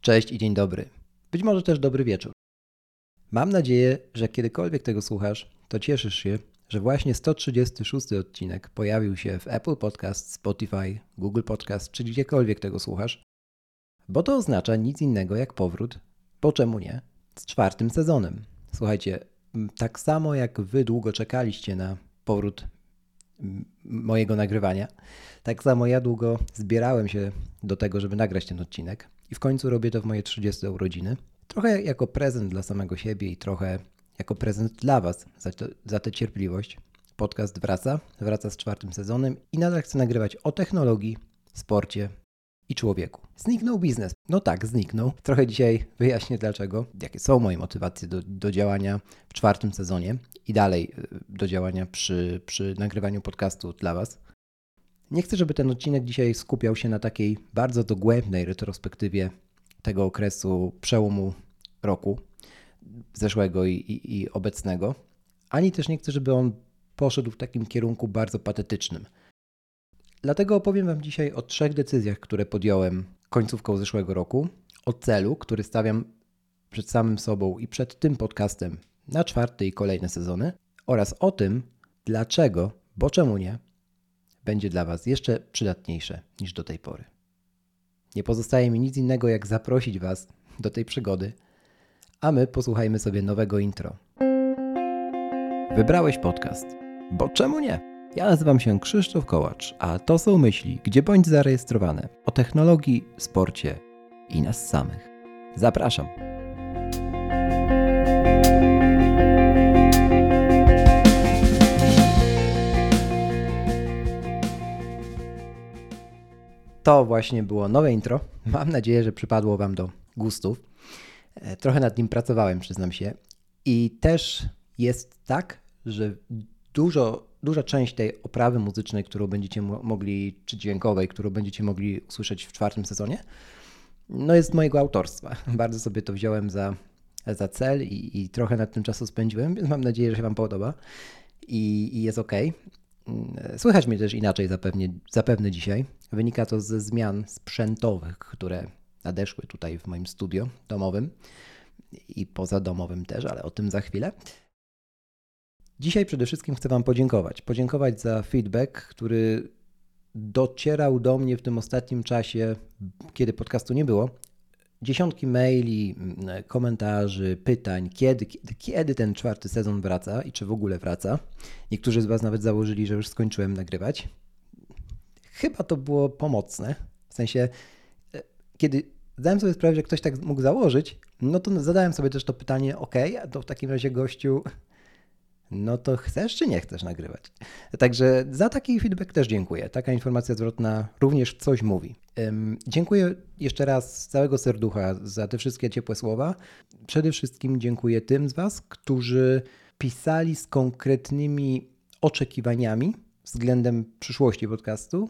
Cześć i dzień dobry. Być może też dobry wieczór. Mam nadzieję, że kiedykolwiek tego słuchasz, to cieszysz się, że właśnie 136 odcinek pojawił się w Apple Podcast, Spotify, Google Podcast czy gdziekolwiek tego słuchasz, bo to oznacza nic innego jak powrót, bo czemu nie, z czwartym sezonem. Słuchajcie, tak samo jak wy długo czekaliście na powrót mojego nagrywania, tak samo ja długo zbierałem się do tego, żeby nagrać ten odcinek i w końcu robię to w moje 30 urodziny. Trochę jako prezent dla samego siebie i trochę jako prezent dla Was za, to, za tę cierpliwość. Podcast wraca, wraca z czwartym sezonem i nadal chcę nagrywać o technologii, sporcie i człowieku. Zniknął biznes. No tak, zniknął. Trochę dzisiaj wyjaśnię dlaczego, jakie są moje motywacje do, do działania w czwartym sezonie i dalej y, do działania przy, przy nagrywaniu podcastu dla Was. Nie chcę, żeby ten odcinek dzisiaj skupiał się na takiej bardzo dogłębnej retrospektywie tego okresu przełomu roku zeszłego i, i, i obecnego, ani też nie chcę, żeby on poszedł w takim kierunku bardzo patetycznym. Dlatego opowiem Wam dzisiaj o trzech decyzjach, które podjąłem końcówką zeszłego roku, o celu, który stawiam przed samym sobą i przed tym podcastem na czwarty i kolejne sezony, oraz o tym, dlaczego, bo czemu nie, będzie dla Was jeszcze przydatniejsze niż do tej pory. Nie pozostaje mi nic innego, jak zaprosić Was do tej przygody, a my posłuchajmy sobie nowego intro. Wybrałeś podcast, bo czemu nie? Ja nazywam się Krzysztof Kołacz, a to są myśli, gdzie bądź zarejestrowane o technologii, sporcie i nas samych. Zapraszam. To właśnie było nowe intro. Mam nadzieję, że przypadło Wam do gustów. E, trochę nad nim pracowałem, przyznam się. I też jest tak, że dużo duża część tej oprawy muzycznej, którą będziecie mogli, czy dźwiękowej, którą będziecie mogli usłyszeć w czwartym sezonie, no jest mojego autorstwa. Bardzo sobie to wziąłem za, za cel i, i trochę nad tym czasu spędziłem, więc mam nadzieję, że się Wam podoba i, i jest ok. Słychać mnie też inaczej zapewne, zapewne dzisiaj. Wynika to ze zmian sprzętowych, które nadeszły tutaj w moim studio domowym i pozadomowym też, ale o tym za chwilę. Dzisiaj przede wszystkim chcę Wam podziękować. Podziękować za feedback, który docierał do mnie w tym ostatnim czasie, kiedy podcastu nie było. Dziesiątki maili, komentarzy, pytań, kiedy, kiedy, kiedy ten czwarty sezon wraca i czy w ogóle wraca. Niektórzy z Was nawet założyli, że już skończyłem nagrywać. Chyba to było pomocne. W sensie, e, kiedy zdałem sobie sprawę, że ktoś tak mógł założyć, no to zadałem sobie też to pytanie, ok, a to w takim razie gościu, no to chcesz czy nie chcesz nagrywać? Także za taki feedback też dziękuję. Taka informacja zwrotna również coś mówi. Dziękuję jeszcze raz z całego serducha za te wszystkie ciepłe słowa. Przede wszystkim dziękuję tym z Was, którzy pisali z konkretnymi oczekiwaniami względem przyszłości podcastu,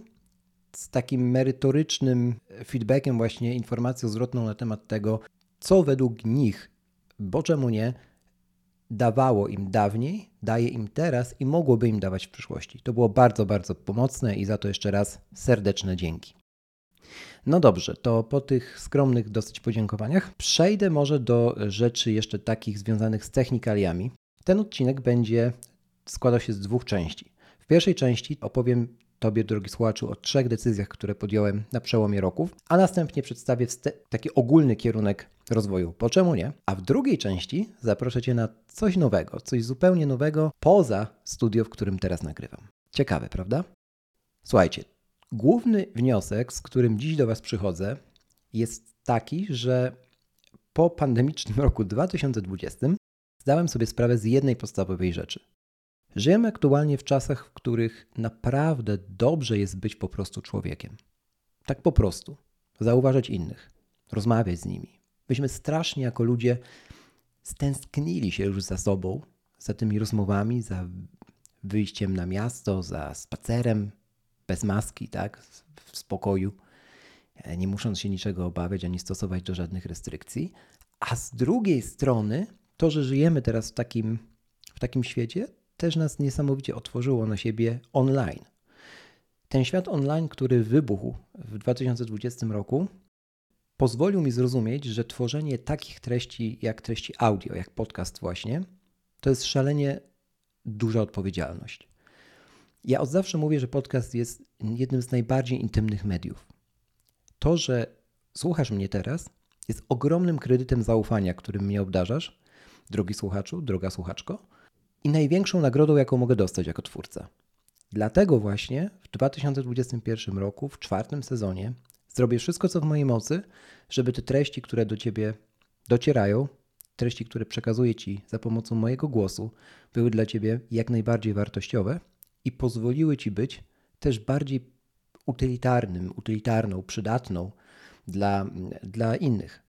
z takim merytorycznym feedbackiem, właśnie informacją zwrotną na temat tego, co według nich, bo czemu nie, dawało im dawniej, daje im teraz i mogłoby im dawać w przyszłości. To było bardzo, bardzo pomocne i za to jeszcze raz serdeczne dzięki. No dobrze, to po tych skromnych dosyć podziękowaniach przejdę może do rzeczy jeszcze takich związanych z technikaliami. Ten odcinek będzie składał się z dwóch części. W pierwszej części opowiem Tobie, drogi słuchaczu, o trzech decyzjach, które podjąłem na przełomie roków, a następnie przedstawię taki ogólny kierunek rozwoju. Po czemu nie? A w drugiej części zaproszę Cię na coś nowego, coś zupełnie nowego poza studio, w którym teraz nagrywam. Ciekawe, prawda? Słuchajcie, główny wniosek, z którym dziś do Was przychodzę, jest taki, że po pandemicznym roku 2020 zdałem sobie sprawę z jednej podstawowej rzeczy. Żyjemy aktualnie w czasach, w których naprawdę dobrze jest być po prostu człowiekiem. Tak po prostu. Zauważać innych, rozmawiać z nimi. Myśmy strasznie jako ludzie stęsknili się już za sobą, za tymi rozmowami, za wyjściem na miasto, za spacerem bez maski, tak, w spokoju, nie musząc się niczego obawiać ani stosować do żadnych restrykcji. A z drugiej strony, to, że żyjemy teraz w takim, w takim świecie, też nas niesamowicie otworzyło na siebie online. Ten świat online, który wybuchł w 2020 roku, pozwolił mi zrozumieć, że tworzenie takich treści jak treści audio, jak podcast właśnie, to jest szalenie duża odpowiedzialność. Ja od zawsze mówię, że podcast jest jednym z najbardziej intymnych mediów. To, że słuchasz mnie teraz, jest ogromnym kredytem zaufania, którym mnie obdarzasz, drogi słuchaczu, droga słuchaczko, i największą nagrodą, jaką mogę dostać jako twórca. Dlatego właśnie w 2021 roku, w czwartym sezonie, zrobię wszystko, co w mojej mocy, żeby te treści, które do ciebie docierają, treści, które przekazuję ci za pomocą mojego głosu, były dla ciebie jak najbardziej wartościowe i pozwoliły ci być też bardziej utylitarnym, utylitarną, przydatną dla, dla innych.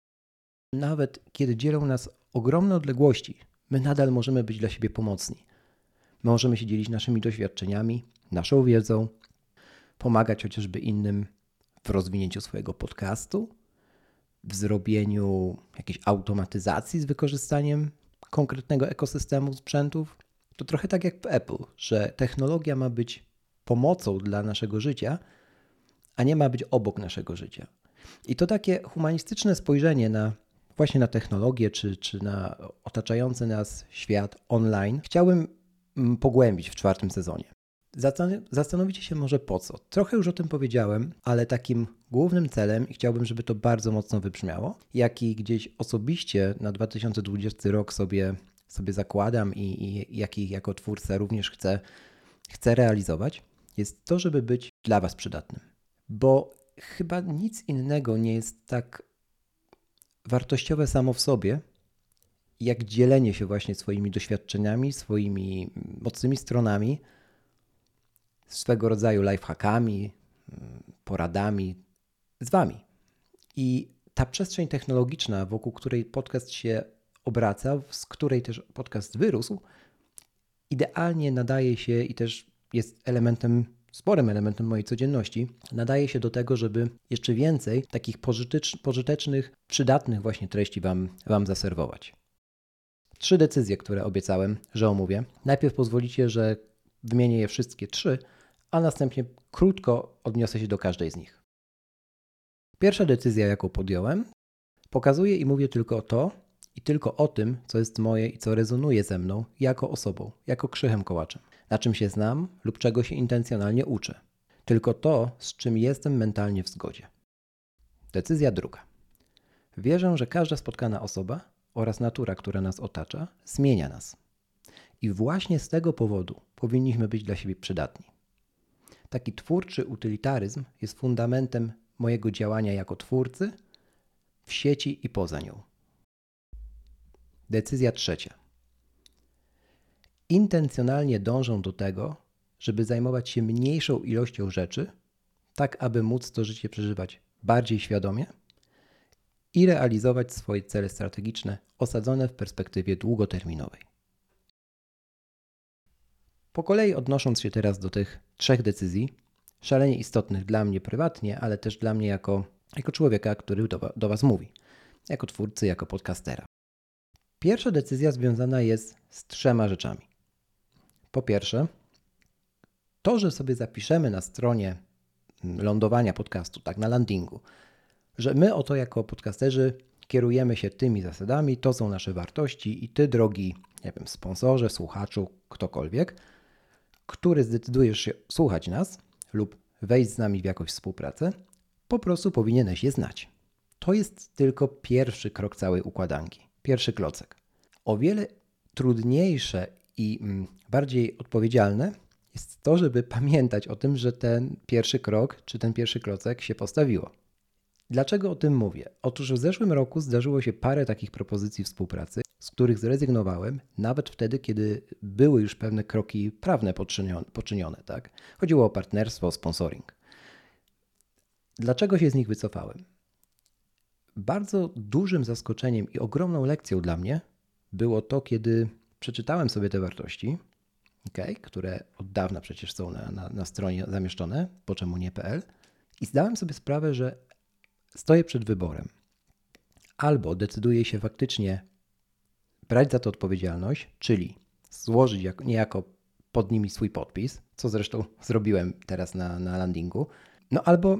Nawet kiedy dzielą nas ogromne odległości, my nadal możemy być dla siebie pomocni. Możemy się dzielić naszymi doświadczeniami, naszą wiedzą, pomagać chociażby innym w rozwinięciu swojego podcastu, w zrobieniu jakiejś automatyzacji z wykorzystaniem konkretnego ekosystemu sprzętów. To trochę tak jak w Apple, że technologia ma być pomocą dla naszego życia, a nie ma być obok naszego życia. I to takie humanistyczne spojrzenie na właśnie na technologię czy, czy na otaczający nas świat online chciałbym mm, pogłębić w czwartym sezonie. Zastanowicie się może po co. Trochę już o tym powiedziałem, ale takim głównym celem, i chciałbym, żeby to bardzo mocno wybrzmiało, jaki gdzieś osobiście na 2020 rok sobie, sobie zakładam i, i jaki jako twórca również chcę, chcę realizować, jest to, żeby być dla Was przydatnym. Bo chyba nic innego nie jest tak wartościowe samo w sobie, jak dzielenie się właśnie swoimi doświadczeniami, swoimi mocnymi stronami, swego rodzaju lifehackami, poradami z Wami. I ta przestrzeń technologiczna, wokół której podcast się obraca, z której też podcast wyrósł, idealnie nadaje się i też jest elementem sporym elementem mojej codzienności, nadaje się do tego, żeby jeszcze więcej takich pożytecznych, przydatnych właśnie treści Wam, wam zaserwować. Trzy decyzje, które obiecałem, że omówię. Najpierw pozwolicie, że wymienię je wszystkie trzy, a następnie krótko odniosę się do każdej z nich. Pierwsza decyzja, jaką podjąłem, pokazuję i mówię tylko o to i tylko o tym, co jest moje i co rezonuje ze mną jako osobą, jako krzychem kołaczem na czym się znam lub czego się intencjonalnie uczę. Tylko to, z czym jestem mentalnie w zgodzie. Decyzja druga. Wierzę, że każda spotkana osoba oraz natura, która nas otacza, zmienia nas. I właśnie z tego powodu powinniśmy być dla siebie przydatni. Taki twórczy utylitaryzm jest fundamentem mojego działania jako twórcy w sieci i poza nią. Decyzja trzecia intencjonalnie dążą do tego, żeby zajmować się mniejszą ilością rzeczy, tak aby móc to życie przeżywać bardziej świadomie i realizować swoje cele strategiczne osadzone w perspektywie długoterminowej. Po kolei odnosząc się teraz do tych trzech decyzji, szalenie istotnych dla mnie prywatnie, ale też dla mnie jako, jako człowieka, który do, do Was mówi, jako twórcy, jako podcastera. Pierwsza decyzja związana jest z trzema rzeczami. Po pierwsze, to, że sobie zapiszemy na stronie lądowania podcastu, tak na landingu, że my oto jako podcasterzy kierujemy się tymi zasadami, to są nasze wartości i ty, drogi, nie wiem, sponsorze, słuchaczu, ktokolwiek, który zdecydujesz się słuchać nas lub wejść z nami w jakąś współpracę, po prostu powinieneś je znać. To jest tylko pierwszy krok całej układanki, pierwszy klocek. O wiele trudniejsze i mm, bardziej odpowiedzialne jest to, żeby pamiętać o tym, że ten pierwszy krok czy ten pierwszy klocek się postawiło. Dlaczego o tym mówię? Otóż w zeszłym roku zdarzyło się parę takich propozycji współpracy, z których zrezygnowałem, nawet wtedy, kiedy były już pewne kroki prawne poczynione. poczynione tak? Chodziło o partnerstwo, o sponsoring. Dlaczego się z nich wycofałem? Bardzo dużym zaskoczeniem i ogromną lekcją dla mnie było to, kiedy przeczytałem sobie te wartości, okay, które od dawna przecież są na, na, na stronie zamieszczone, po czemu nie.pl, i zdałem sobie sprawę, że stoję przed wyborem. Albo decyduję się faktycznie brać za to odpowiedzialność, czyli złożyć jako, niejako pod nimi swój podpis, co zresztą zrobiłem teraz na, na landingu, no albo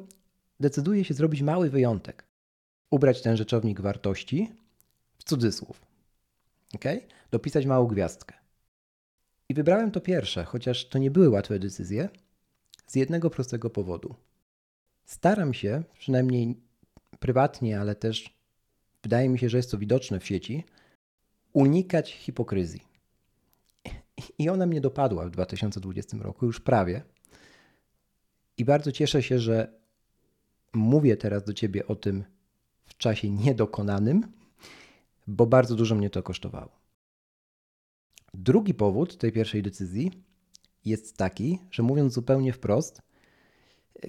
decyduję się zrobić mały wyjątek ubrać ten rzeczownik wartości w cudzysłów. Ok? Dopisać małą gwiazdkę. I wybrałem to pierwsze, chociaż to nie były łatwe decyzje, z jednego prostego powodu. Staram się, przynajmniej prywatnie, ale też wydaje mi się, że jest to widoczne w sieci, unikać hipokryzji. I ona mnie dopadła w 2020 roku, już prawie. I bardzo cieszę się, że mówię teraz do Ciebie o tym w czasie niedokonanym, bo bardzo dużo mnie to kosztowało. Drugi powód tej pierwszej decyzji jest taki, że mówiąc zupełnie wprost,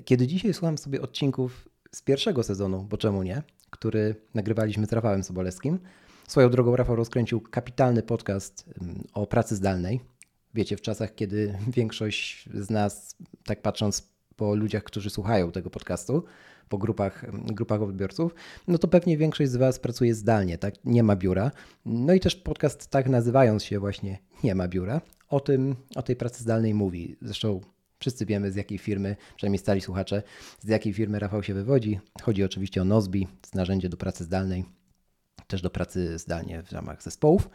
kiedy dzisiaj słucham sobie odcinków z pierwszego sezonu, bo czemu nie, który nagrywaliśmy z Rafałem Sobolewskim, swoją drogą Rafał rozkręcił kapitalny podcast mm, o pracy zdalnej. Wiecie, w czasach, kiedy większość z nas, tak patrząc po ludziach, którzy słuchają tego podcastu, po grupach, grupach odbiorców, no to pewnie większość z Was pracuje zdalnie, tak? Nie ma biura. No i też podcast, tak nazywając się właśnie, nie ma biura, o tym, o tej pracy zdalnej mówi. Zresztą wszyscy wiemy z jakiej firmy, przynajmniej stali słuchacze, z jakiej firmy Rafał się wywodzi. Chodzi oczywiście o Nozbi, narzędzie do pracy zdalnej, też do pracy zdalnie w ramach zespołów.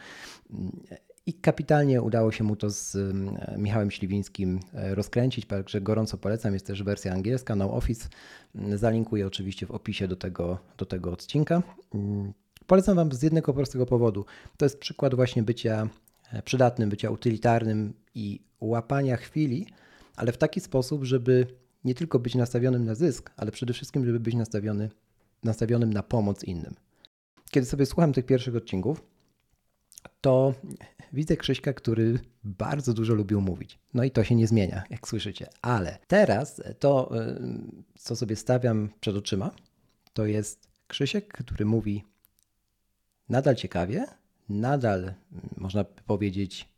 I kapitalnie udało się mu to z Michałem Śliwińskim e, rozkręcić, także gorąco polecam. Jest też wersja angielska, No Office. Mm, zalinkuję oczywiście w opisie do tego, do tego odcinka. Mm, polecam Wam z jednego prostego powodu. To jest przykład właśnie bycia e, przydatnym, bycia utylitarnym i łapania chwili, ale w taki sposób, żeby nie tylko być nastawionym na zysk, ale przede wszystkim, żeby być nastawiony, nastawionym na pomoc innym. Kiedy sobie słucham tych pierwszych odcinków, to widzę Krzyśka, który bardzo dużo lubił mówić. No i to się nie zmienia, jak słyszycie. Ale teraz to, y, co sobie stawiam przed oczyma, to jest Krzysiek, który mówi nadal ciekawie, nadal można powiedzieć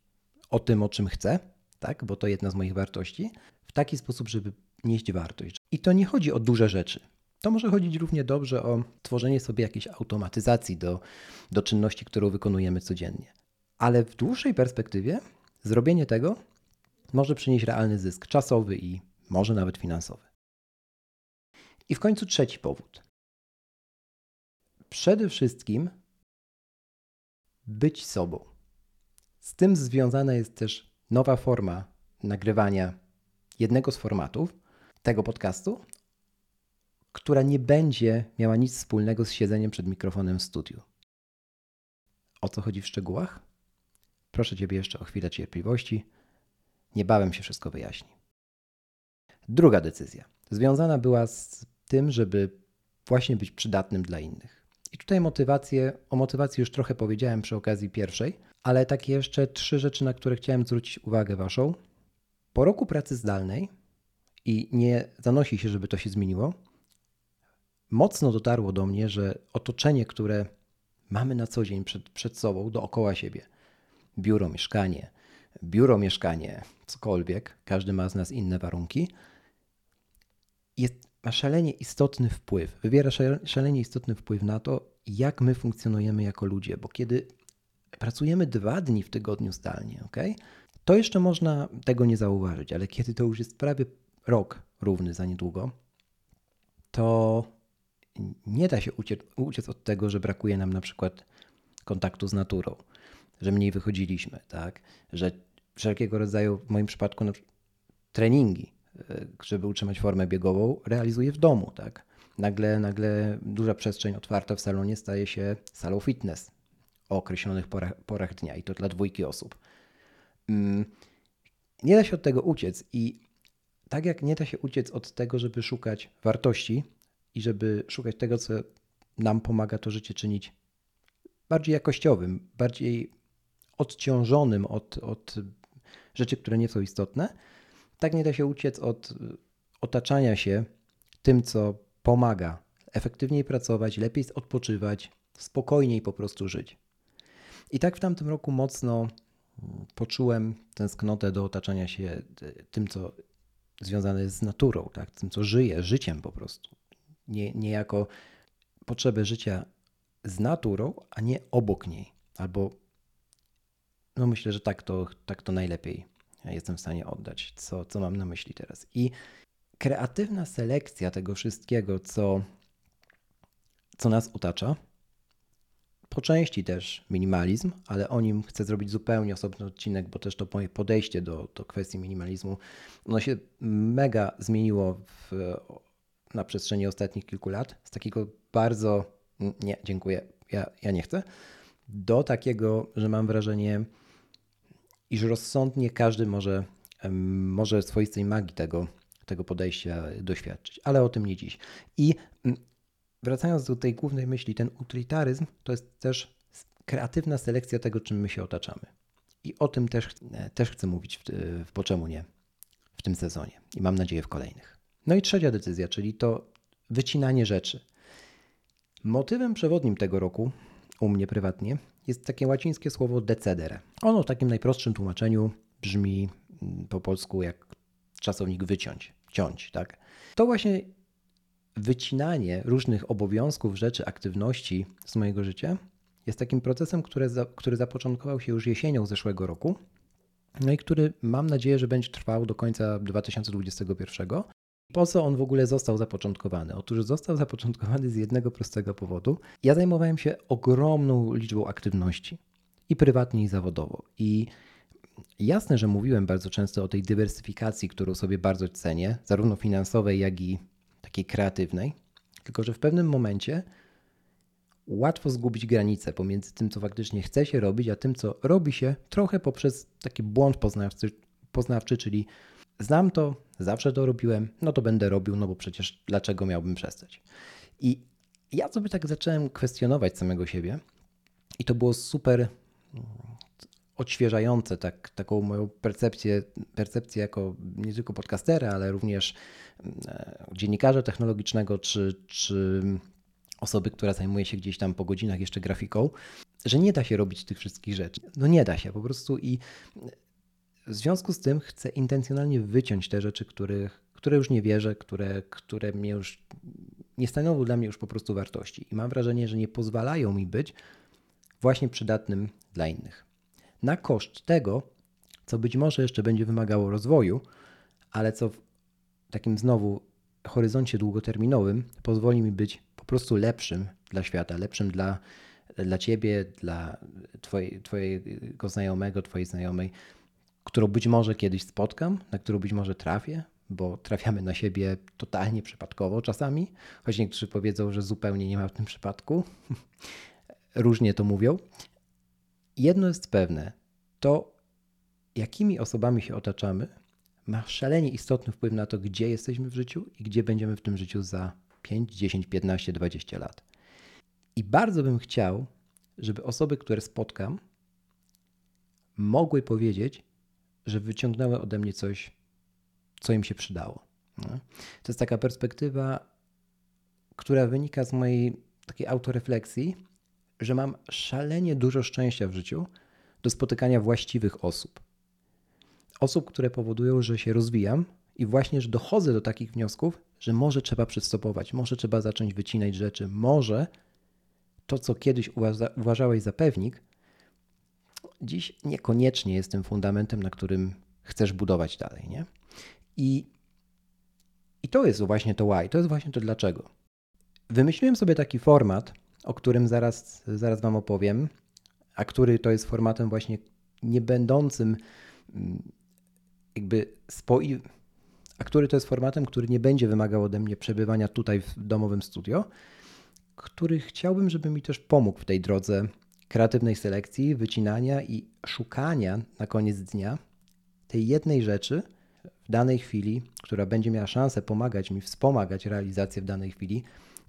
o tym, o czym chce, tak? bo to jedna z moich wartości, w taki sposób, żeby nieść wartość. I to nie chodzi o duże rzeczy. To może chodzić równie dobrze o tworzenie sobie jakiejś automatyzacji do, do czynności, którą wykonujemy codziennie. Ale w dłuższej perspektywie zrobienie tego może przynieść realny zysk czasowy i może nawet finansowy. I w końcu trzeci powód. Przede wszystkim być sobą. Z tym związana jest też nowa forma nagrywania jednego z formatów tego podcastu, która nie będzie miała nic wspólnego z siedzeniem przed mikrofonem w studiu. O co chodzi w szczegółach? Proszę Ciebie jeszcze o chwilę cierpliwości. Niebawem się wszystko wyjaśni. Druga decyzja związana była z tym, żeby właśnie być przydatnym dla innych. I tutaj motywację, o motywacji już trochę powiedziałem przy okazji pierwszej, ale takie jeszcze trzy rzeczy, na które chciałem zwrócić uwagę Waszą. Po roku pracy zdalnej, i nie zanosi się, żeby to się zmieniło, mocno dotarło do mnie, że otoczenie, które mamy na co dzień przed, przed sobą, dookoła siebie, biuro, mieszkanie, biuro, mieszkanie, cokolwiek, każdy ma z nas inne warunki, jest, ma szalenie istotny wpływ, wywiera szalenie istotny wpływ na to, jak my funkcjonujemy jako ludzie, bo kiedy pracujemy dwa dni w tygodniu zdalnie, ok? To jeszcze można tego nie zauważyć, ale kiedy to już jest prawie rok równy za niedługo, to nie da się uciec, uciec od tego, że brakuje nam na przykład kontaktu z naturą, że mniej wychodziliśmy, tak? że wszelkiego rodzaju, w moim przypadku, treningi, e, żeby utrzymać formę biegową, realizuję w domu. Tak? Nagle, nagle duża przestrzeń otwarta w salonie staje się salą fitness o określonych porach, porach dnia i to dla dwójki osób. Mm, nie da się od tego uciec i tak jak nie da się uciec od tego, żeby szukać wartości, i żeby szukać tego, co nam pomaga to życie czynić bardziej jakościowym, bardziej odciążonym od, od rzeczy, które nie są istotne, tak nie da się uciec od otaczania się tym, co pomaga efektywniej pracować, lepiej odpoczywać, spokojniej po prostu żyć. I tak w tamtym roku mocno poczułem tęsknotę do otaczania się tym, co związane jest z naturą, tak? tym, co żyje, życiem po prostu nie, niejako potrzebę życia z naturą, a nie obok niej. Albo no myślę, że tak to, tak to najlepiej jestem w stanie oddać, co, co mam na myśli teraz. I kreatywna selekcja tego wszystkiego, co, co nas otacza. Po części też minimalizm, ale o nim chcę zrobić zupełnie osobny odcinek, bo też to moje podejście do, do kwestii minimalizmu, ono się mega zmieniło w, na przestrzeni ostatnich kilku lat. Z takiego bardzo, nie, dziękuję, ja, ja nie chcę, do takiego, że mam wrażenie, iż rozsądnie każdy może, może swoistej magii tego, tego podejścia doświadczyć, ale o tym nie dziś. I wracając do tej głównej myśli, ten utilitaryzm to jest też kreatywna selekcja tego, czym my się otaczamy. I o tym też, też chcę mówić w, w Po czemu nie w tym sezonie i mam nadzieję w kolejnych. No i trzecia decyzja, czyli to wycinanie rzeczy. Motywem przewodnim tego roku, u mnie prywatnie, jest takie łacińskie słowo decedere. Ono w takim najprostszym tłumaczeniu brzmi mm, po polsku jak czasownik wyciąć, ciąć, tak? To właśnie wycinanie różnych obowiązków, rzeczy, aktywności z mojego życia jest takim procesem, który, za, który zapoczątkował się już jesienią zeszłego roku, no i który mam nadzieję, że będzie trwał do końca 2021. Po co on w ogóle został zapoczątkowany? Otóż został zapoczątkowany z jednego prostego powodu. Ja zajmowałem się ogromną liczbą aktywności i prywatnie, i zawodowo. I jasne, że mówiłem bardzo często o tej dywersyfikacji, którą sobie bardzo cenię, zarówno finansowej, jak i takiej kreatywnej. Tylko, że w pewnym momencie łatwo zgubić granicę pomiędzy tym, co faktycznie chce się robić, a tym, co robi się trochę poprzez taki błąd poznawczy, poznawczy czyli znam to, zawsze to robiłem, no to będę robił, no bo przecież dlaczego miałbym przestać? I ja sobie tak zacząłem kwestionować samego siebie i to było super mm, odświeżające tak, taką moją percepcję, percepcję jako nie tylko podcastera, ale również mm, e, dziennikarza technologicznego czy, czy osoby, która zajmuje się gdzieś tam po godzinach jeszcze grafiką, że nie da się robić tych wszystkich rzeczy. No nie da się po prostu i w związku z tym chcę intencjonalnie wyciąć te rzeczy, których, które już nie wierzę, które, które mnie już nie stanowią dla mnie już po prostu wartości. I mam wrażenie, że nie pozwalają mi być właśnie przydatnym dla innych. Na koszt tego, co być może jeszcze będzie wymagało rozwoju, ale co w takim znowu horyzoncie długoterminowym pozwoli mi być po prostu lepszym dla świata, lepszym dla, dla ciebie, dla twojej, twojego znajomego, twojej znajomej, którą być może kiedyś spotkam, na którą być może trafię, bo trafiamy na siebie totalnie przypadkowo czasami, choć niektórzy powiedzą, że zupełnie nie ma w tym przypadku. Różnie to mówią. Jedno jest pewne, to jakimi osobami się otaczamy, ma szalenie istotny wpływ na to, gdzie jesteśmy w życiu i gdzie będziemy w tym życiu za 5, 10, 15, 20 lat. I bardzo bym chciał, żeby osoby, które spotkam, mogły powiedzieć, że wyciągnęły ode mnie coś, co im się przydało. To jest taka perspektywa, która wynika z mojej takiej autorefleksji, że mam szalenie dużo szczęścia w życiu do spotykania właściwych osób. Osób, które powodują, że się rozwijam i właśnie, że dochodzę do takich wniosków, że może trzeba przystopować, może trzeba zacząć wycinać rzeczy, może to, co kiedyś uważałeś za pewnik, dziś niekoniecznie jest tym fundamentem, na którym chcesz budować dalej. Nie? I, I to jest właśnie to why, to jest właśnie to dlaczego. Wymyśliłem sobie taki format, o którym zaraz, zaraz Wam opowiem, a który to jest formatem właśnie nie będącym mm, jakby spoi, a który to jest formatem, który nie będzie wymagał ode mnie przebywania tutaj w domowym studio, który chciałbym, żeby mi też pomógł w tej drodze kreatywnej selekcji, wycinania i szukania na koniec dnia tej jednej rzeczy w danej chwili, która będzie miała szansę pomagać mi, wspomagać realizację w danej chwili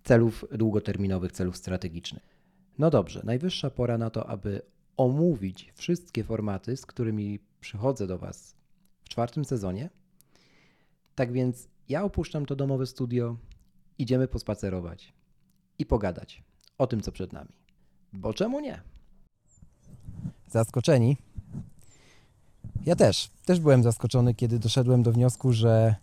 celów długoterminowych, celów strategicznych. No dobrze, najwyższa pora na to, aby omówić wszystkie formaty, z którymi przychodzę do Was w czwartym sezonie. Tak więc ja opuszczam to domowe studio, idziemy pospacerować i pogadać o tym, co przed nami. Bo czemu nie? Zaskoczeni? Ja też. Też byłem zaskoczony, kiedy doszedłem do wniosku, że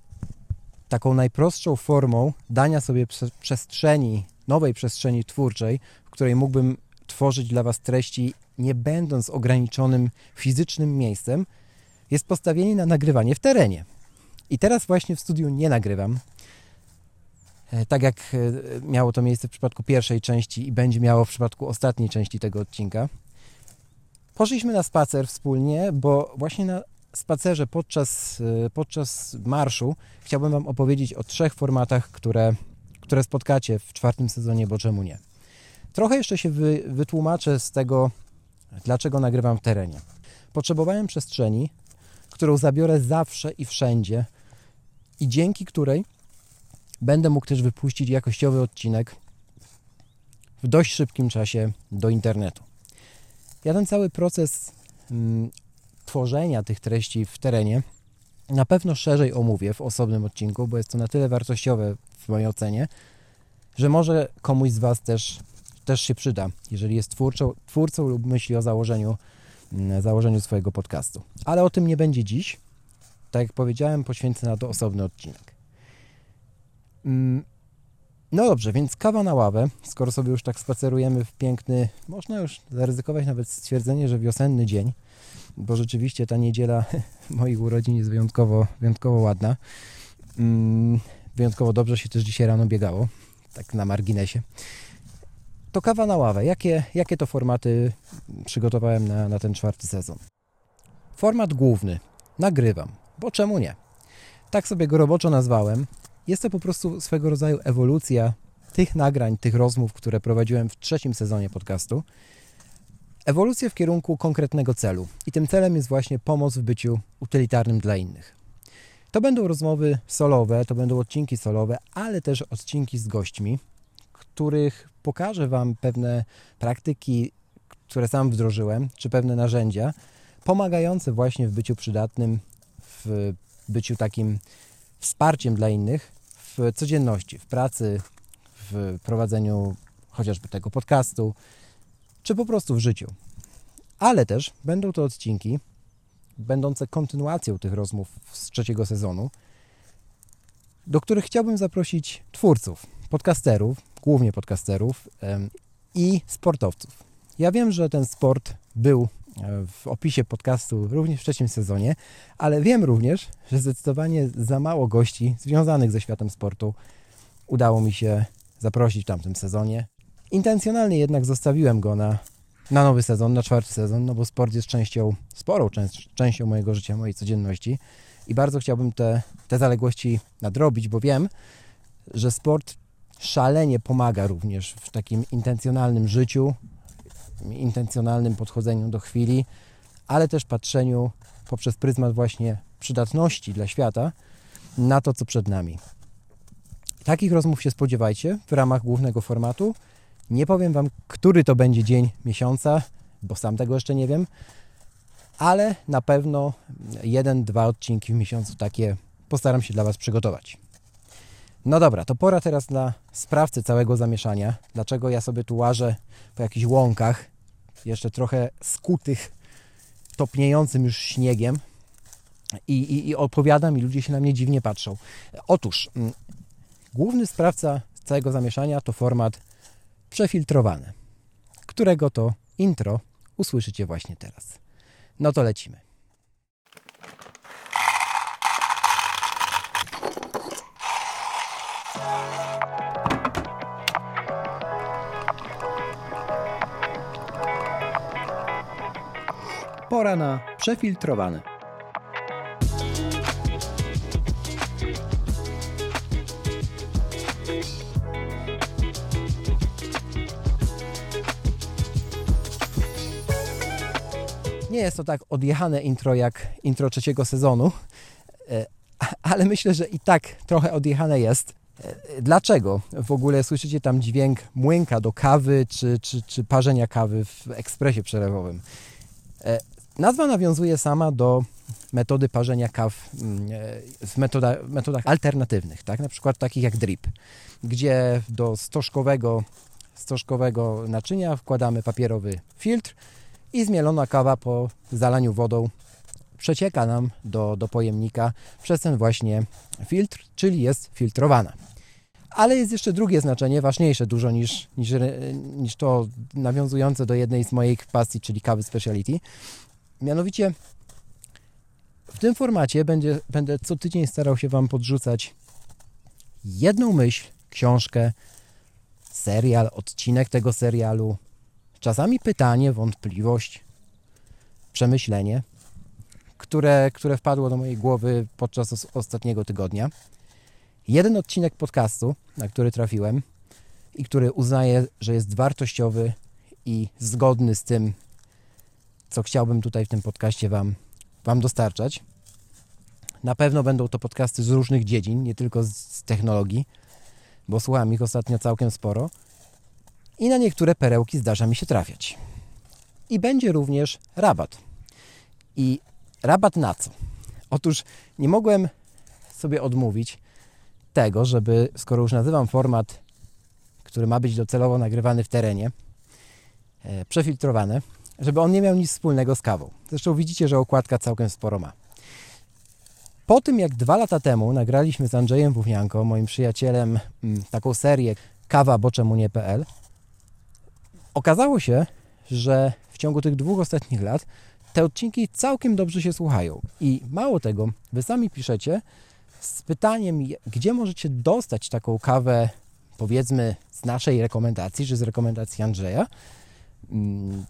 taką najprostszą formą dania sobie przestrzeni, nowej przestrzeni twórczej, w której mógłbym tworzyć dla Was treści, nie będąc ograniczonym fizycznym miejscem, jest postawienie na nagrywanie w terenie. I teraz właśnie w studiu nie nagrywam. E, tak jak e, miało to miejsce w przypadku pierwszej części i będzie miało w przypadku ostatniej części tego odcinka. Poszliśmy na spacer wspólnie, bo właśnie na spacerze podczas, e, podczas marszu chciałbym Wam opowiedzieć o trzech formatach, które, które spotkacie w czwartym sezonie, bo czemu nie. Trochę jeszcze się wy, wytłumaczę z tego, dlaczego nagrywam w terenie. Potrzebowałem przestrzeni, którą zabiorę zawsze i wszędzie i dzięki której będę mógł też wypuścić jakościowy odcinek w dość szybkim czasie do internetu. Ja ten cały proces mm, tworzenia tych treści w terenie na pewno szerzej omówię w osobnym odcinku, bo jest to na tyle wartościowe w mojej ocenie, że może komuś z Was też, też się przyda, jeżeli jest twórcą, twórcą lub myśli o założeniu, mm, założeniu swojego podcastu. Ale o tym nie będzie dziś. Tak jak powiedziałem, poświęcę na to osobny odcinek. Mm, no dobrze, więc kawa na ławę, skoro sobie już tak spacerujemy w piękny, można już zaryzykować nawet stwierdzenie, że wiosenny dzień, bo rzeczywiście ta niedziela moich urodzin jest wyjątkowo, wyjątkowo ładna. Mm, wyjątkowo dobrze się też dzisiaj rano biegało, tak na marginesie. To kawa na ławę. Jakie, jakie to formaty przygotowałem na, na ten czwarty sezon? Format główny. Nagrywam, bo czemu nie? Tak sobie go roboczo nazwałem. Jest to po prostu swego rodzaju ewolucja tych nagrań, tych rozmów, które prowadziłem w trzecim sezonie podcastu. Ewolucja w kierunku konkretnego celu. I tym celem jest właśnie pomoc w byciu utylitarnym dla innych. To będą rozmowy solowe, to będą odcinki solowe, ale też odcinki z gośćmi, których pokażę Wam pewne praktyki, które sam wdrożyłem, czy pewne narzędzia pomagające właśnie w byciu przydatnym, w byciu takim wsparciem dla innych w codzienności, w pracy, w prowadzeniu chociażby tego podcastu, czy po prostu w życiu. Ale też będą to odcinki będące kontynuacją tych rozmów z trzeciego sezonu, do których chciałbym zaprosić twórców, podcasterów, głównie podcasterów i sportowców. Ja wiem, że ten sport był w opisie podcastu również w trzecim sezonie, ale wiem również, że zdecydowanie za mało gości związanych ze światem sportu udało mi się zaprosić w tamtym sezonie. Intencjonalnie jednak zostawiłem go na, na nowy sezon, na czwarty sezon, no bo sport jest częścią, sporą częścią mojego życia, mojej codzienności i bardzo chciałbym te, te zaległości nadrobić, bo wiem, że sport szalenie pomaga również w takim intencjonalnym życiu, intencjonalnym podchodzeniu do chwili, ale też patrzeniu poprzez pryzmat właśnie przydatności dla świata na to, co przed nami. Takich rozmów się spodziewajcie w ramach głównego formatu. Nie powiem Wam, który to będzie dzień miesiąca, bo sam tego jeszcze nie wiem, ale na pewno jeden, dwa odcinki w miesiącu takie postaram się dla Was przygotować. No dobra, to pora teraz na sprawcę całego zamieszania. Dlaczego ja sobie tu łażę po jakichś łąkach, jeszcze trochę skutych, topniejącym już śniegiem i, i, i opowiadam i ludzie się na mnie dziwnie patrzą. Otóż mm, główny sprawca całego zamieszania to format przefiltrowany, którego to intro usłyszycie właśnie teraz. No to lecimy. Pora na przefiltrowane. Nie jest to tak odjechane intro jak intro trzeciego sezonu, e, ale myślę, że i tak trochę odjechane jest. E, dlaczego w ogóle słyszycie tam dźwięk młynka do kawy czy, czy, czy parzenia kawy w ekspresie przelewowym? Nazwa nawiązuje sama do metody parzenia kaw mm, e, w metoda, metodach alternatywnych, tak? na przykład takich jak drip, gdzie do stożkowego, stożkowego naczynia wkładamy papierowy filtr i zmielona kawa po zalaniu wodą przecieka nam do, do pojemnika przez ten właśnie filtr, czyli jest filtrowana. Ale jest jeszcze drugie znaczenie, ważniejsze dużo niż, niż, niż to nawiązujące do jednej z moich pasji, czyli kawy speciality. Mianowicie w tym formacie będzie, będę co tydzień starał się Wam podrzucać jedną myśl, książkę, serial, odcinek tego serialu, czasami pytanie, wątpliwość, przemyślenie, które, które wpadło do mojej głowy podczas ostatniego tygodnia. Jeden odcinek podcastu, na który trafiłem i który uznaję, że jest wartościowy i zgodny z tym, co chciałbym tutaj w tym podcaście Wam, wam dostarczać. Na pewno będą to podcasty z różnych dziedzin, nie tylko z technologii, bo słucham ich ostatnio całkiem sporo i na niektóre perełki zdarza mi się trafiać. I będzie również rabat. I rabat na co? Otóż nie mogłem sobie odmówić tego, żeby, skoro już nazywam format, który ma być docelowo nagrywany w terenie, e, przefiltrowany, żeby on nie miał nic wspólnego z kawą. Zresztą widzicie, że okładka całkiem sporo ma. Po tym, jak dwa lata temu nagraliśmy z Andrzejem Wównianko, moim przyjacielem, mm, taką serię Kawa, nie.pl, okazało się, że w ciągu tych dwóch ostatnich lat te odcinki całkiem dobrze się słuchają. I mało tego, wy sami piszecie z pytaniem, gdzie możecie dostać taką kawę, powiedzmy, z naszej rekomendacji, czy z rekomendacji Andrzeja,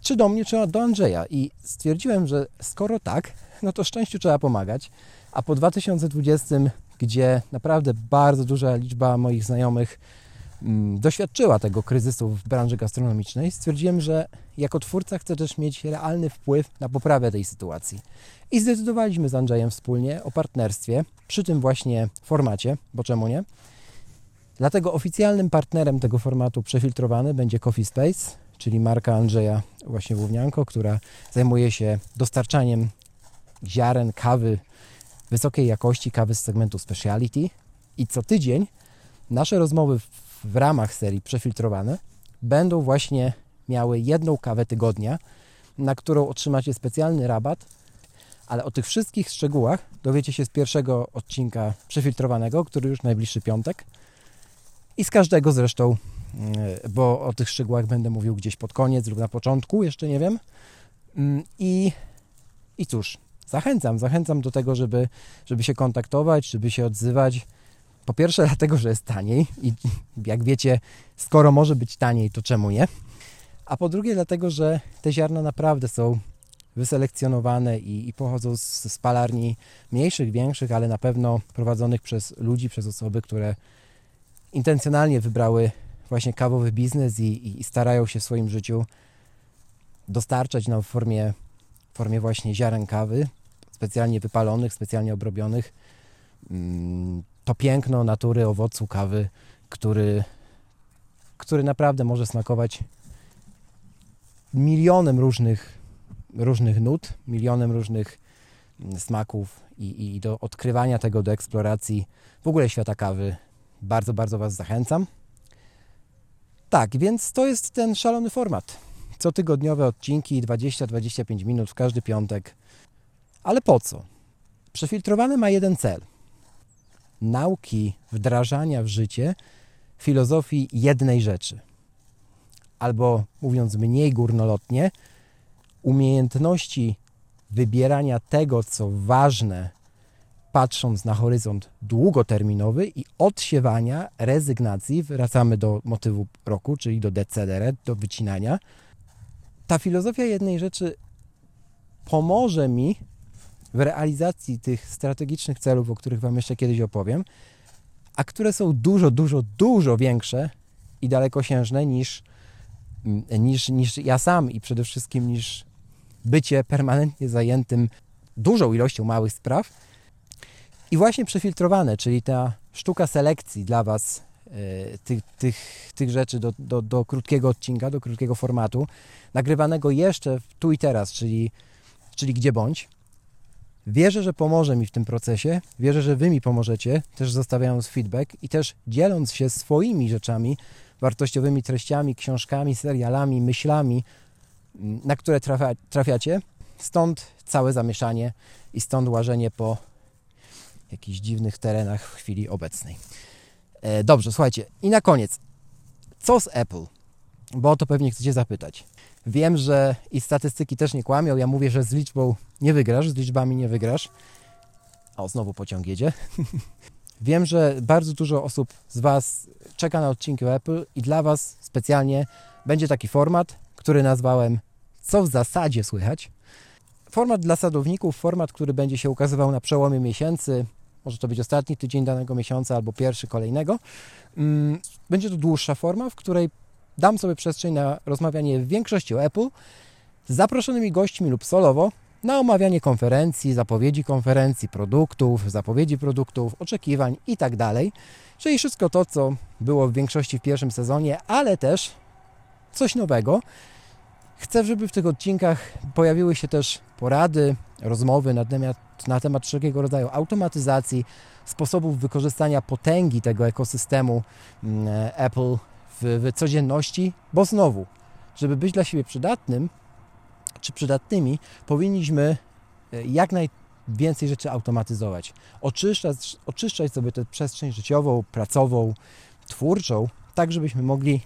czy do mnie, czy do Andrzeja. I stwierdziłem, że skoro tak, no to szczęściu trzeba pomagać. A po 2020, gdzie naprawdę bardzo duża liczba moich znajomych mm, doświadczyła tego kryzysu w branży gastronomicznej, stwierdziłem, że jako twórca chcę też mieć realny wpływ na poprawę tej sytuacji. I zdecydowaliśmy z Andrzejem wspólnie o partnerstwie przy tym właśnie formacie, bo czemu nie? Dlatego oficjalnym partnerem tego formatu przefiltrowany będzie Coffee Space, czyli marka Andrzeja właśnie Wównianko, która zajmuje się dostarczaniem ziaren kawy wysokiej jakości, kawy z segmentu speciality. I co tydzień nasze rozmowy w, ramach serii przefiltrowane będą właśnie miały jedną kawę tygodnia, na którą otrzymacie specjalny rabat, ale o tych wszystkich szczegółach dowiecie się z pierwszego odcinka przefiltrowanego, który już najbliższy piątek. I z każdego zresztą, bo o tych szczegółach będę mówił gdzieś pod koniec lub na początku, jeszcze nie wiem. Mm, I, i cóż, zachęcam, zachęcam do tego, żeby, żeby się kontaktować, żeby się odzywać. Po pierwsze, dlatego, że jest taniej i jak wiecie, skoro może być taniej, to czemu nie? A po drugie, dlatego, że te ziarna naprawdę są wyselekcjonowane i, i pochodzą z spalarni mniejszych, większych, ale na pewno prowadzonych przez ludzi, przez osoby, które intencjonalnie wybrały właśnie kawowy biznes i, i starają się w swoim życiu dostarczać nam w formie, w formie właśnie ziaren kawy, specjalnie wypalonych, specjalnie obrobionych, mm, to piękno natury owocu kawy, który, który naprawdę może smakować milionem różnych, różnych nut, milionem różnych mm, smaków i, i do odkrywania tego, do eksploracji w ogóle świata kawy bardzo, bardzo Was zachęcam. Tak, więc to jest ten szalony format. Cotygodniowe odcinki, 20-25 minut w każdy piątek. Ale po co? Przefiltrowane ma jeden cel. Nauki wdrażania w życie filozofii jednej rzeczy. Albo mówiąc mniej górnolotnie, umiejętności wybierania tego, co ważne patrząc na horyzont długoterminowy i odsiewania rezygnacji, wracamy do motywu roku, czyli do decedere, do wycinania. Ta filozofia jednej rzeczy pomoże mi w realizacji tych strategicznych celów, o których Wam jeszcze kiedyś opowiem, a które są dużo, dużo, dużo większe i dalekosiężne niż, niż, niż ja sam i przede wszystkim niż bycie permanentnie zajętym dużą ilością małych spraw, i właśnie przefiltrowane, czyli ta sztuka selekcji dla Was e, tych, tych, tych rzeczy do, do, do krótkiego odcinka, do krótkiego formatu, nagrywanego jeszcze tu i teraz, czyli, czyli gdzie bądź. Wierzę, że pomoże mi w tym procesie, wierzę, że Wy mi pomożecie, też zostawiając feedback i też dzieląc się swoimi rzeczami, wartościowymi treściami, książkami, serialami, myślami, na które trafia, trafiacie. Stąd całe zamieszanie i stąd łażenie po jakichś dziwnych terenach w chwili obecnej. E, dobrze, słuchajcie. I na koniec. Co z Apple? Bo o to pewnie chcecie zapytać. Wiem, że i statystyki też nie kłamią. Ja mówię, że z liczbą nie wygrasz, z liczbami nie wygrasz. O, znowu pociąg jedzie. Wiem, że bardzo dużo osób z Was czeka na odcinki Apple i dla Was specjalnie będzie taki format, który nazwałem Co w zasadzie słychać. Format dla sadowników, format, który będzie się ukazywał na przełomie miesięcy. Może to być ostatni tydzień danego miesiąca albo pierwszy kolejnego. Mm, będzie to dłuższa forma, w której dam sobie przestrzeń na rozmawianie w większości o Apple z zaproszonymi gośćmi lub solowo na omawianie konferencji, zapowiedzi konferencji, produktów, zapowiedzi produktów, oczekiwań itd. Tak Czyli wszystko to, co było w większości w pierwszym sezonie, ale też coś nowego. Chcę, żeby w tych odcinkach pojawiły się też porady, rozmowy na temat, na temat wszelkiego rodzaju automatyzacji, sposobów wykorzystania potęgi tego ekosystemu mm, Apple w, w codzienności, bo znowu, żeby być dla siebie przydatnym, czy przydatnymi, powinniśmy e, jak najwięcej rzeczy automatyzować. Oczyszczać, oczyszczać sobie tę przestrzeń życiową, pracową, twórczą, tak żebyśmy mogli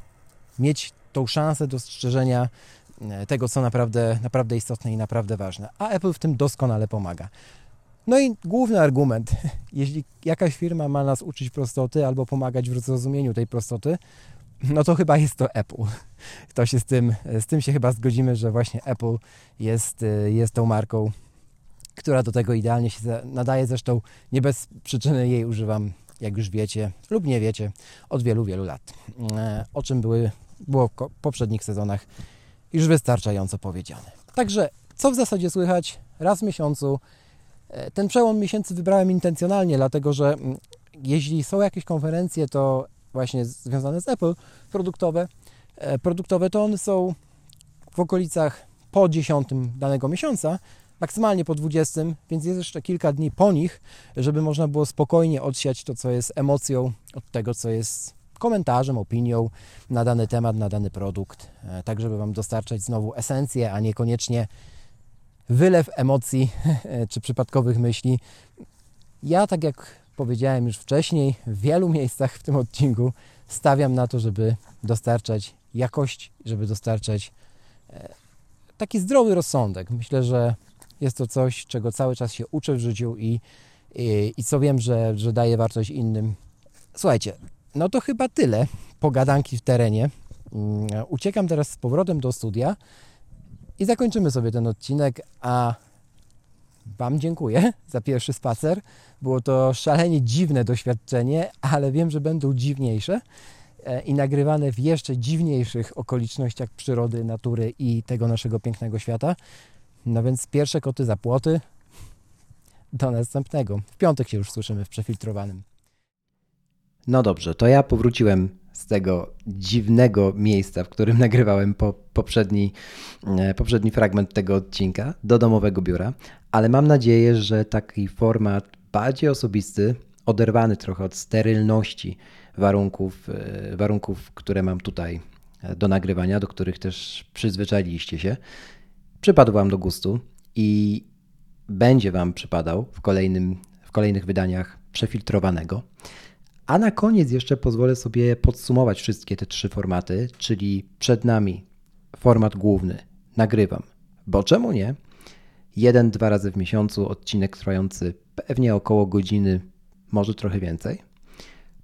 mieć tą szansę dostrzeżenia tego, co naprawdę, naprawdę istotne i naprawdę ważne. A Apple w tym doskonale pomaga. No i główny argument, jeśli jakaś firma ma nas uczyć prostoty albo pomagać w zrozumieniu tej prostoty, no to chyba jest to Apple. To się z tym, z tym się chyba zgodzimy, że właśnie Apple jest, jest tą marką, która do tego idealnie się nadaje. Zresztą nie bez przyczyny jej używam, jak już wiecie lub nie wiecie, od wielu, wielu lat. E, o czym były, było w poprzednich sezonach już wystarczająco powiedziane. Także co w zasadzie słychać raz w miesiącu. E, ten przełom miesięcy wybrałem intencjonalnie, dlatego że mm, jeśli są jakieś konferencje, to właśnie związane z Apple, produktowe, e, produktowe, to one są w okolicach po 10 danego miesiąca, maksymalnie po 20, więc jest jeszcze kilka dni po nich, żeby można było spokojnie odsiać to, co jest emocją od tego, co jest komentarzem, opinią na dany temat, na dany produkt, e, tak żeby Wam dostarczać znowu esencję, a niekoniecznie wylew emocji czy przypadkowych myśli. Ja, tak jak powiedziałem już wcześniej, w wielu miejscach w tym odcinku stawiam na to, żeby dostarczać jakość, żeby dostarczać e, taki zdrowy rozsądek. Myślę, że jest to coś, czego cały czas się uczę w życiu i, i, i co wiem, że, że daje wartość innym. Słuchajcie, no to chyba tyle pogadanki w terenie. Mm, uciekam teraz z powrotem do studia i zakończymy sobie ten odcinek, a Wam dziękuję za pierwszy spacer. Było to szalenie dziwne doświadczenie, ale wiem, że będą dziwniejsze e, i nagrywane w jeszcze dziwniejszych okolicznościach przyrody, natury i tego naszego pięknego świata. No więc pierwsze koty za płoty. Do następnego. W piątek się już słyszymy w przefiltrowanym. No dobrze, to ja powróciłem z tego dziwnego miejsca, w którym nagrywałem po, poprzedni, e, poprzedni fragment tego odcinka, do domowego biura, ale mam nadzieję, że taki format bardziej osobisty, oderwany trochę od sterylności warunków, e, warunków, które mam tutaj e, do nagrywania, do których też przyzwyczailiście się, przypadł Wam do gustu i będzie Wam przypadał w, kolejnym, w kolejnych wydaniach przefiltrowanego. A na koniec jeszcze pozwolę sobie podsumować wszystkie te trzy formaty, czyli przed nami format główny, nagrywam, bo czemu nie? Jeden, dwa razy w miesiącu odcinek trwający pewnie około godziny, może trochę więcej.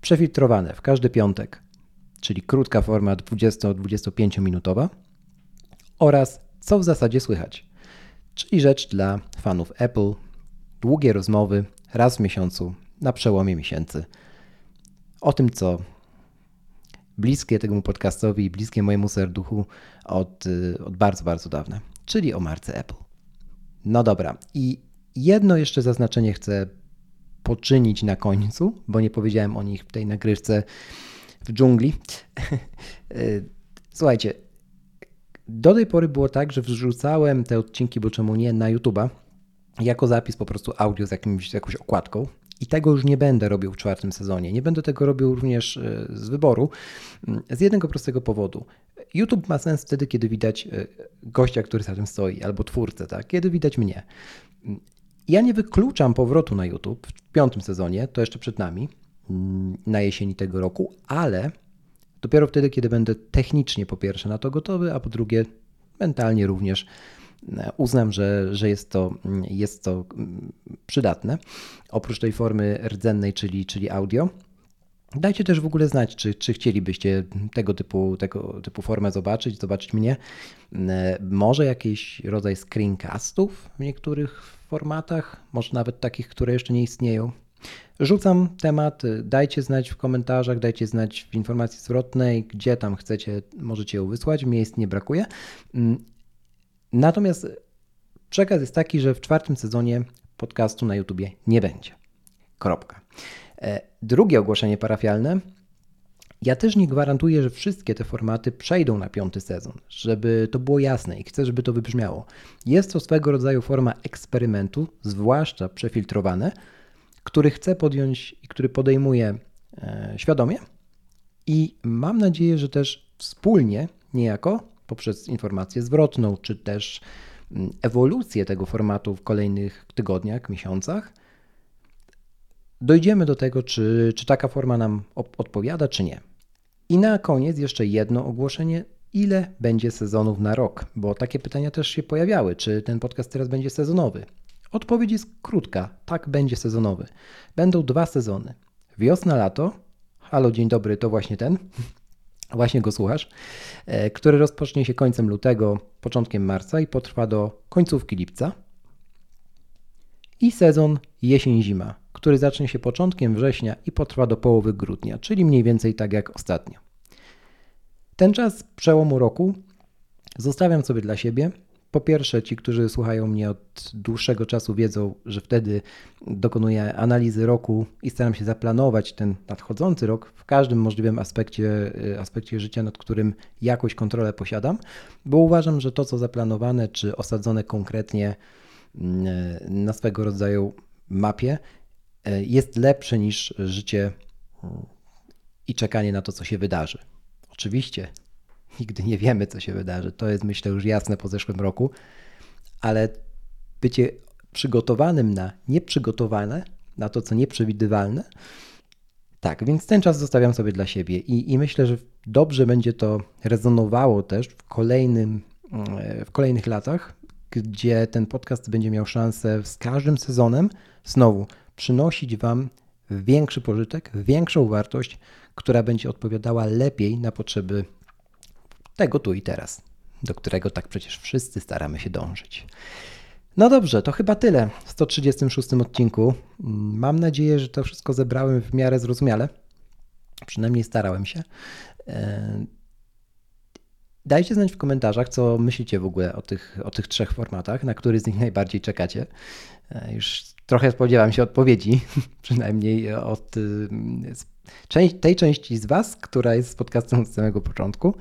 Przefiltrowane w każdy piątek, czyli krótka forma 20-25 minutowa oraz co w zasadzie słychać, czyli rzecz dla fanów Apple, długie rozmowy raz w miesiącu na przełomie miesięcy o tym, co bliskie temu podcastowi i bliskie mojemu serduchu od, y, od bardzo, bardzo dawna, czyli o marce Apple. No dobra, i jedno jeszcze zaznaczenie chcę poczynić na końcu, bo nie powiedziałem o nich w tej nagrywce w dżungli. Y, słuchajcie, do tej pory było tak, że wrzucałem te odcinki, bo czemu nie, na YouTube'a jako zapis po prostu audio z jakimś, jakąś okładką. I tego już nie będę robił w czwartym sezonie. Nie będę tego robił również e, z wyboru, mm, z jednego prostego powodu. YouTube ma sens wtedy, kiedy widać e, gościa, który za tym stoi, albo twórcę, tak? kiedy widać mnie. Mm, ja nie wykluczam powrotu na YouTube w piątym sezonie, to jeszcze przed nami, mm, na jesieni tego roku, ale dopiero wtedy, kiedy będę technicznie po pierwsze na to gotowy, a po drugie mentalnie również uznam, że, że jest, to, jest to przydatne. Oprócz tej formy rdzennej, czyli, czyli audio. Dajcie też w ogóle znać, czy, czy chcielibyście tego typu, tego typu formę zobaczyć, zobaczyć mnie. Może jakiś rodzaj screencastów w niektórych formatach, może nawet takich, które jeszcze nie istnieją. Rzucam temat, dajcie znać w komentarzach, dajcie znać w informacji zwrotnej, gdzie tam chcecie, możecie ją wysłać, miejsc nie brakuje. Natomiast przekaz jest taki, że w czwartym sezonie podcastu na YouTubie nie będzie. Kropka. E, drugie ogłoszenie parafialne. Ja też nie gwarantuję, że wszystkie te formaty przejdą na piąty sezon, żeby to było jasne i chcę, żeby to wybrzmiało. Jest to swego rodzaju forma eksperymentu, zwłaszcza przefiltrowane, który chcę podjąć i który podejmuję e, świadomie. I mam nadzieję, że też wspólnie, niejako, poprzez informację zwrotną, czy też mm, ewolucję tego formatu w kolejnych tygodniach, miesiącach, dojdziemy do tego, czy, czy taka forma nam odpowiada, czy nie. I na koniec jeszcze jedno ogłoszenie. Ile będzie sezonów na rok? Bo takie pytania też się pojawiały. Czy ten podcast teraz będzie sezonowy? Odpowiedź jest krótka. Tak, będzie sezonowy. Będą dwa sezony. Wiosna, lato. Halo, dzień dobry, to właśnie ten. Właśnie go słuchasz, e, który rozpocznie się końcem lutego, początkiem marca i potrwa do końcówki lipca. I sezon jesień-zima, który zacznie się początkiem września i potrwa do połowy grudnia, czyli mniej więcej tak jak ostatnio. Ten czas przełomu roku zostawiam sobie dla siebie. Po pierwsze, ci, którzy słuchają mnie od dłuższego czasu, wiedzą, że wtedy dokonuję analizy roku i staram się zaplanować ten nadchodzący rok w każdym możliwym aspekcie, y, aspekcie życia, nad którym jakąś kontrolę posiadam, bo uważam, że to, co zaplanowane czy osadzone konkretnie mm, na swego rodzaju mapie, E, jest lepsze niż życie mm, i czekanie na to, co się wydarzy. Oczywiście nigdy nie wiemy, co się wydarzy. To jest, myślę, już jasne po zeszłym roku, ale bycie przygotowanym na nieprzygotowane, na to, co nieprzewidywalne, tak, więc ten czas zostawiam sobie dla siebie i, i myślę, że dobrze będzie to rezonowało też w, kolejnym, w kolejnych latach, gdzie ten podcast będzie miał szansę z każdym sezonem znowu przynosić Wam większy pożytek, większą wartość, która będzie odpowiadała lepiej na potrzeby tego tu i teraz, do którego tak przecież wszyscy staramy się dążyć. No dobrze, to chyba tyle w 136 odcinku. Mam nadzieję, że to wszystko zebrałem w miarę zrozumiale. Przynajmniej starałem się. E, dajcie znać w komentarzach, co myślicie w ogóle o tych, o tych trzech formatach, na który z nich najbardziej czekacie. E, już trochę spodziewam się odpowiedzi, przynajmniej od y, tej części z Was, która jest z podcastem od samego początku,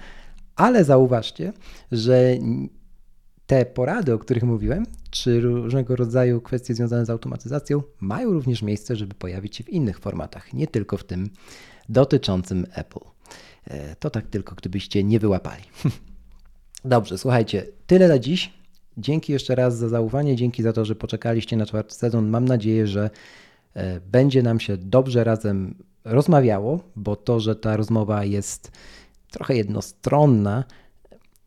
ale zauważcie, że te porady, o których mówiłem, czy różnego rodzaju kwestie związane z automatyzacją, mają również miejsce, żeby pojawić się w innych formatach, nie tylko w tym dotyczącym Apple. E, to tak tylko, gdybyście nie wyłapali. Dobrze, słuchajcie, tyle na dziś. Dzięki jeszcze raz za zaufanie, dzięki za to, że poczekaliście na czwarty sezon. Mam nadzieję, że e, będzie nam się dobrze razem rozmawiało, bo to, że ta rozmowa jest trochę jednostronna,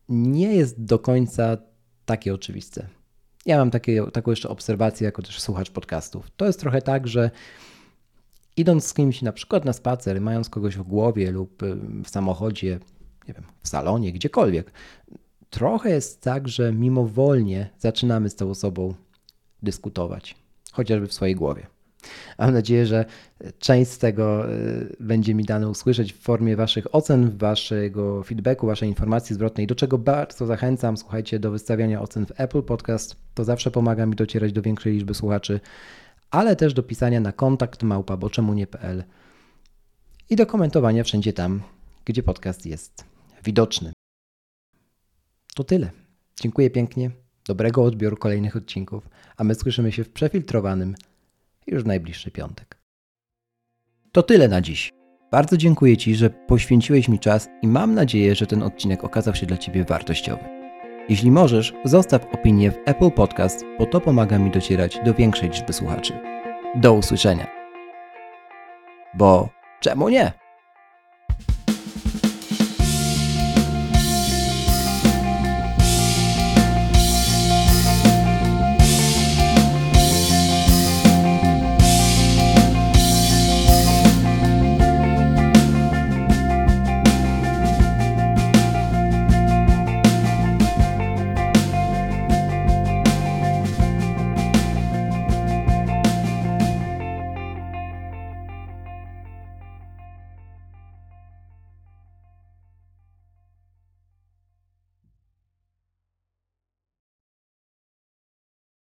nie jest do końca takie oczywiste. Ja mam takie, taką jeszcze obserwację jako też słuchacz podcastów. To jest trochę tak, że idąc z kimś na przykład na spacer, mając kogoś w głowie lub w samochodzie, nie wiem, w salonie, gdziekolwiek, trochę jest tak, że mimowolnie zaczynamy z tą osobą dyskutować, chociażby w swojej głowie. Mam nadzieję, że część z tego y, będzie mi dane usłyszeć w formie Waszych ocen, Waszego feedbacku, Waszej informacji zwrotnej, do czego bardzo zachęcam. Słuchajcie, do wystawiania ocen w Apple Podcast. To zawsze pomaga mi docierać do większej liczby słuchaczy, ale też do pisania na kontakt małpa, bo czemu nie.pl i do komentowania wszędzie tam, gdzie podcast jest widoczny. To tyle. Dziękuję pięknie. Dobrego odbioru kolejnych odcinków, a my słyszymy się w przefiltrowanym już w najbliższy piątek. To tyle na dziś. Bardzo dziękuję Ci, że poświęciłeś mi czas i mam nadzieję, że ten odcinek okazał się dla Ciebie wartościowy. Jeśli możesz, zostaw opinię w Apple Podcast, bo to pomaga mi docierać do większej liczby słuchaczy. Do usłyszenia. Bo czemu nie?